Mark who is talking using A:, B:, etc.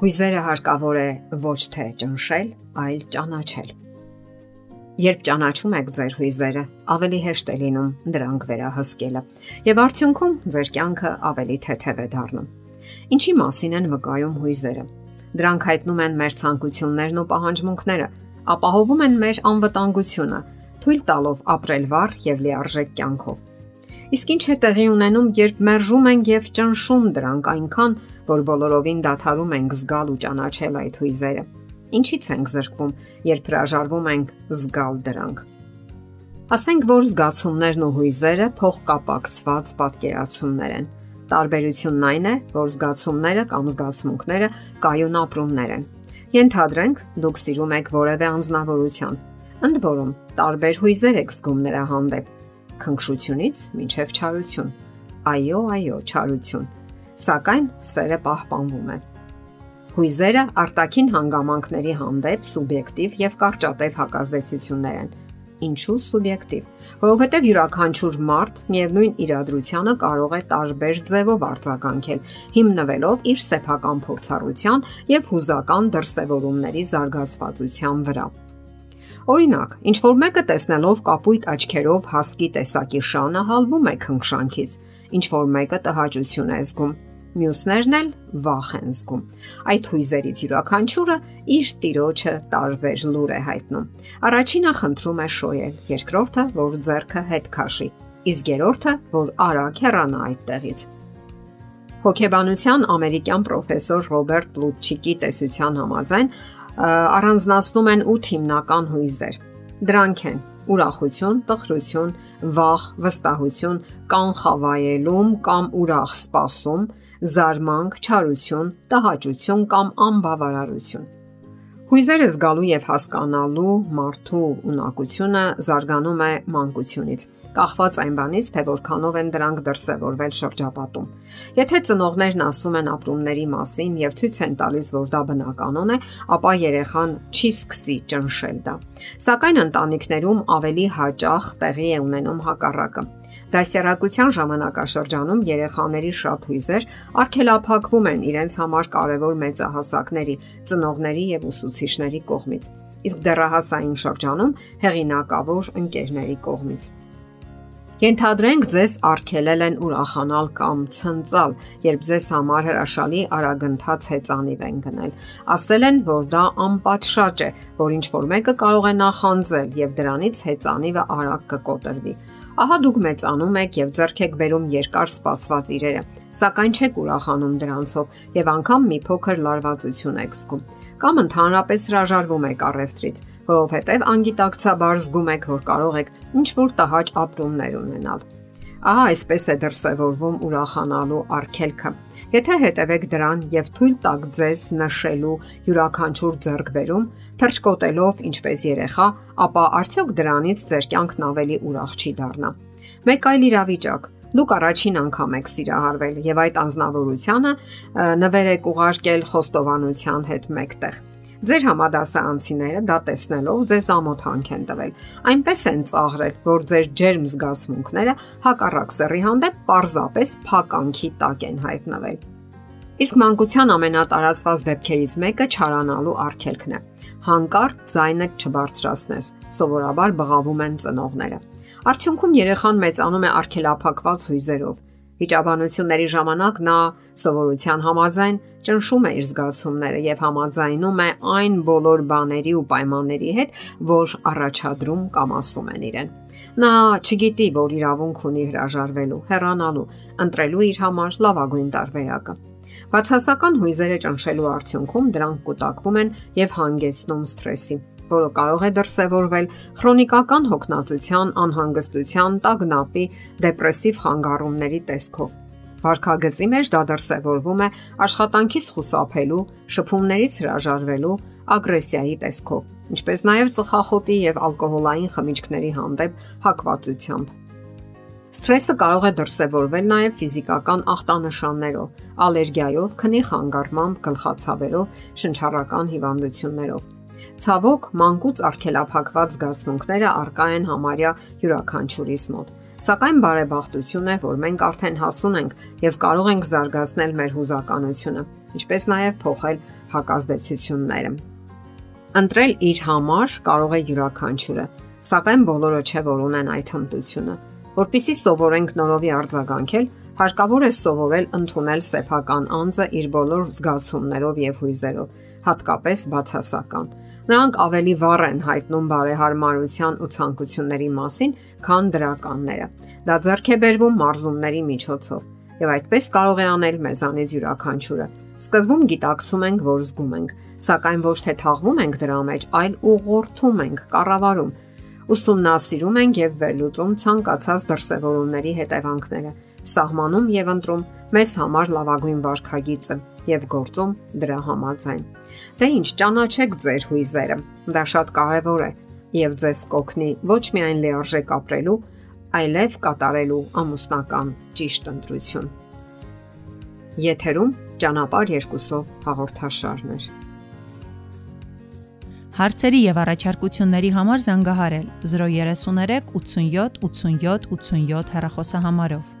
A: Հույզերը հարկավոր է ոչ թե ճնշել, այլ ճանաչել։ Երբ ճանաչում եք ձեր հույզերը, ավելի հեշտ է լինում դրանք վերահսկելը, եւ արդյունքում ձեր կյանքը ավելի թեթև է դառնում։ Ինչի մասին են վկայում հույզերը։ Դրանք հայտնում են մեր ցանկություններն ու պահանջմունքները, ապահովում են մեր անվտանգությունը, թույլ տալով ապրել վառ եւ լիարժեք կյանքով։ Իսկ ինչ է տեղի ունենում, երբ մերժում ենք եւ ճնշում դրանք այնքան, որ բոլորովին դադարում ենք զգալ ու ճանաչել այդ հույզերը։ Ինչից ենք զրկվում, երբ հրաժարվում ենք զգալ դրանք։ Ասենք որ զգացումներն ու հույզերը փոխկապակցված պատկերացումներ են։ Տարբերությունն այն է, որ զգացումները կամ զգացմունքները կայուն ապրումներ են։ Ենթադրենք, դուք սիրում եք որևէ անznավորություն։ Ընդ որում, տարբեր հույզեր եք զգում նրա հանդեպ քնքշությունից մինչև չարություն։ Այո, այո, չարություն։ Սակայն սերը պահպանվում է։ Հույզերը արտաքին հանգամանքների հանդեպ սուբյեկտիվ եւ կարճատև հակազդեցություններ են։ Ինչու սուբյեկտիվ։ Որովհետեւ յուրաքանչյուր մարդ միևնույն իրադրությանը կարող է տարբեր ձևով արձագանքել, հիմնվելով իր սեփական փորձառության եւ հուզական դրսևորումների զարգացվածության վրա։ Օրինակ, ինչ որ մեկը տեսնելով կապույտ աչքերով հասկի տեսակի շանը հալվում է քնքշանքից, ինչ որ մեկը տհաճություն է զգում, մյուսներն էլ վախ են զգում։ Այդ հույզերից յուրաքանչյուրը իր տիրոջը տարբեր լուր է հայտնում։ Առաջինը խնդրում է շոյել, երկրորդը, որ ձեռքը հետ քաշի, իսկ երրորդը, որ արագ հեռանա այդտեղից։ Հոգեբանության ամերիկյան պրոֆեսոր Ռոբերտ Պլուտչիկի տեսության համաձայն առանձնացնում են 8 հիմնական հույզեր։ Դրանք են ուրախություն, տխրություն, վախ, վստահություն, կանխավայելում կամ ուրախ սպասում, զարմանք, չարություն, տհաճություն կամ անբավարարություն։ Հույզերը զգալու եւ հասկանալու մարդու ունակությունը զարգանում է մանկությունից կախված այն բանից, թե որքանով են դրանք դրսևորվել շրջապատում։ Եթե ծնողներն ասում են ապրումների մասին եւ ցույց են տալիս, որ դա բնականon է, ապա երեխան չի սկսի ճնշել դա։ Սակայն ընտանիքներում ավելի հաճախ տեղի է ունենում հակառակը։ Դասյարակության ժամանակաշրջանում երեխաների շատ հույզեր արգելափակվում են իրենց համար կարևոր մեծահասակների, ծնողների եւ ուսուցիչների կողմից իսկ դեռահասային շրջանում հեղինակավոր ընկերների կողմից։ Ենթադրենք ձեզ արգելել են ուրախանալ կամ ցնծալ, երբ ձեզ համար հրաշալի արագընթաց հեծանիվ են գնել։ Ասել են, որ դա անպատշաճ է, որ ինչ որ մեկը կարող է նախանձել եւ դրանից հեծանիվը արագ կկոտրվի։ Ահա դուք մեծանում եք եւ ձեռք եք բերում երկար սպասված իրերը, սակայն չեք ուրախանում դրանցով եւ անգամ մի փոքր լարվածություն եք զգում կամ ընդհանրապես հրաժարվում եք առևտրից, որովհետև անգիտակցաբար զգում եք, որ կարող եք ինչ որ տհաճ ապրումներ ունենալ։ Ահա այսպես է դրսևորվում ուրախանալու արգելքը։ Եթե հետևեք դրան եւ թույլ տաք ձեզ նշելու յուրաքանչյուր ձեռքբերում, թրջկոտելով ինչպես երեխա, ապա արդյոք դրանից ձեր կյանքն ավելի ուրախ չի դառնա։ Մեկ այլ իրավիճակ Դուք առաջին անգամ եք սիրահարվել եւ այդ անznավորությունը նվեր եք ուղարկել խոստովանության հետ մեկտեղ։ Ձեր համադասարանցիները դա տեսնելով ձեզ ամոթանք են տվել։ Այնպես են ծաղրել, որ ձեր ջերմ զգացմունքները հակառակ սեռի հանդեպ պարզապես փականքի տակ են հայտնվել։ Իսկ մանկության ամենատարածված դեպքերից մեկը չարանալու արգելքն է։ Հանկարծ ձայնը չբարձրացնես։ Սովորաբար բղավում են ծնողները։ Արդյունքում երեխան մեծանում է արգելափակված հույզերով։ Վիճաբանությունների ժամանակ նա սովորության համաձայն ճնշում է իր զգացումները եւ համաձայնում է այն բոլոր բաների ու պայմանների հետ, որ առաջադրում կամ ասում են իրեն։ Նա չգիտի, որ իրավունք ունի հրաժարվելու, հեռանալու, ընտրելու իր համար լավագույն տարբերակը։ Բացասական հույզերը ճնշելու արդյունքում դրանք կուտակվում են եւ հանգեցնում սթրեսի որը կարող է դրսևորվել քրոնիկական հոգնածության, անհանգստության, տագնապի, դեպրեսիվ խանգարումների տեսքով։ Վարքագծի մեջ դա դրսևորվում է աշխատանքից խուսափելու, շփումներից հրաժարվելու, ագրեսիայի տեսքով, ինչպես նաև ծխախոտի եւ ալկոհոլային խմիչքների հանդեպ հակվածությամբ։ Սթրեսը կարող է դրսևորվել նաև ֆիզիկական ախտանշաններով, ալերգիայով, քնի խանգարմամբ, գլխացավերով, շնչառական հիվանդություններով։ Ցավոք, մանկուց արգելափակված զգացմունքները արկա են համարյա յուրաքանչյուրիս մոտ։ Սակայն բարեբախտություն է, որ մենք արդեն հասուն ենք եւ կարող ենք զարգացնել մեր հուզականությունը, ինչպես նաեւ փոխել հակազդեցությունները։ Ընտրել իր համար կարող է յուրաքանչյուրը, սակայն բոլորը չէ որ ունեն այդ հմտությունը։ Որպիսի սովորենք նորովի արձագանքել, հարկավոր է սովորել ընդունել սեփական անձը իր բոլոր զգացումներով եւ հույզերով, հատկապես բացասական Նրանք ավելի վառ են հայտնում բարեհարմարության ու ցանկությունների մասին, քան դրականները։ Դա ձեռք է բերվում մարզումների միջոցով, եւ այդպես կարող է անել մեզանից յուրաքանչյուրը։ Սկզբում գիտակցում ենք, որ զգում ենք, սակայն ոչ թե թաղվում ենք դրա մեջ, այլ ուղղորդում ենք, կառավարում ուսումնասիրում ենք եւ վերլուծում ցանկացած դրսևորումների հետևանքները, սահմանում եւ ընտրում մեզ համար լավագույն վարքագիծը եւ գործում դրա համաձայն։ Դե ինչ, ճանաչեք ձեր հույզերը։ Դա շատ կարեւոր է եւ ձեզ կօգնի ոչ միայն լիարժեք ապրելու, այլև կատարելու ամուսնական ճիշտ ընտրություն։ Եթերում ճանապարհ երկուսով հաղորդաշարներ։
B: Հարցերի եւ առաջարկությունների համար զանգահարել 033 87 87 87 հեռախոսահամարով։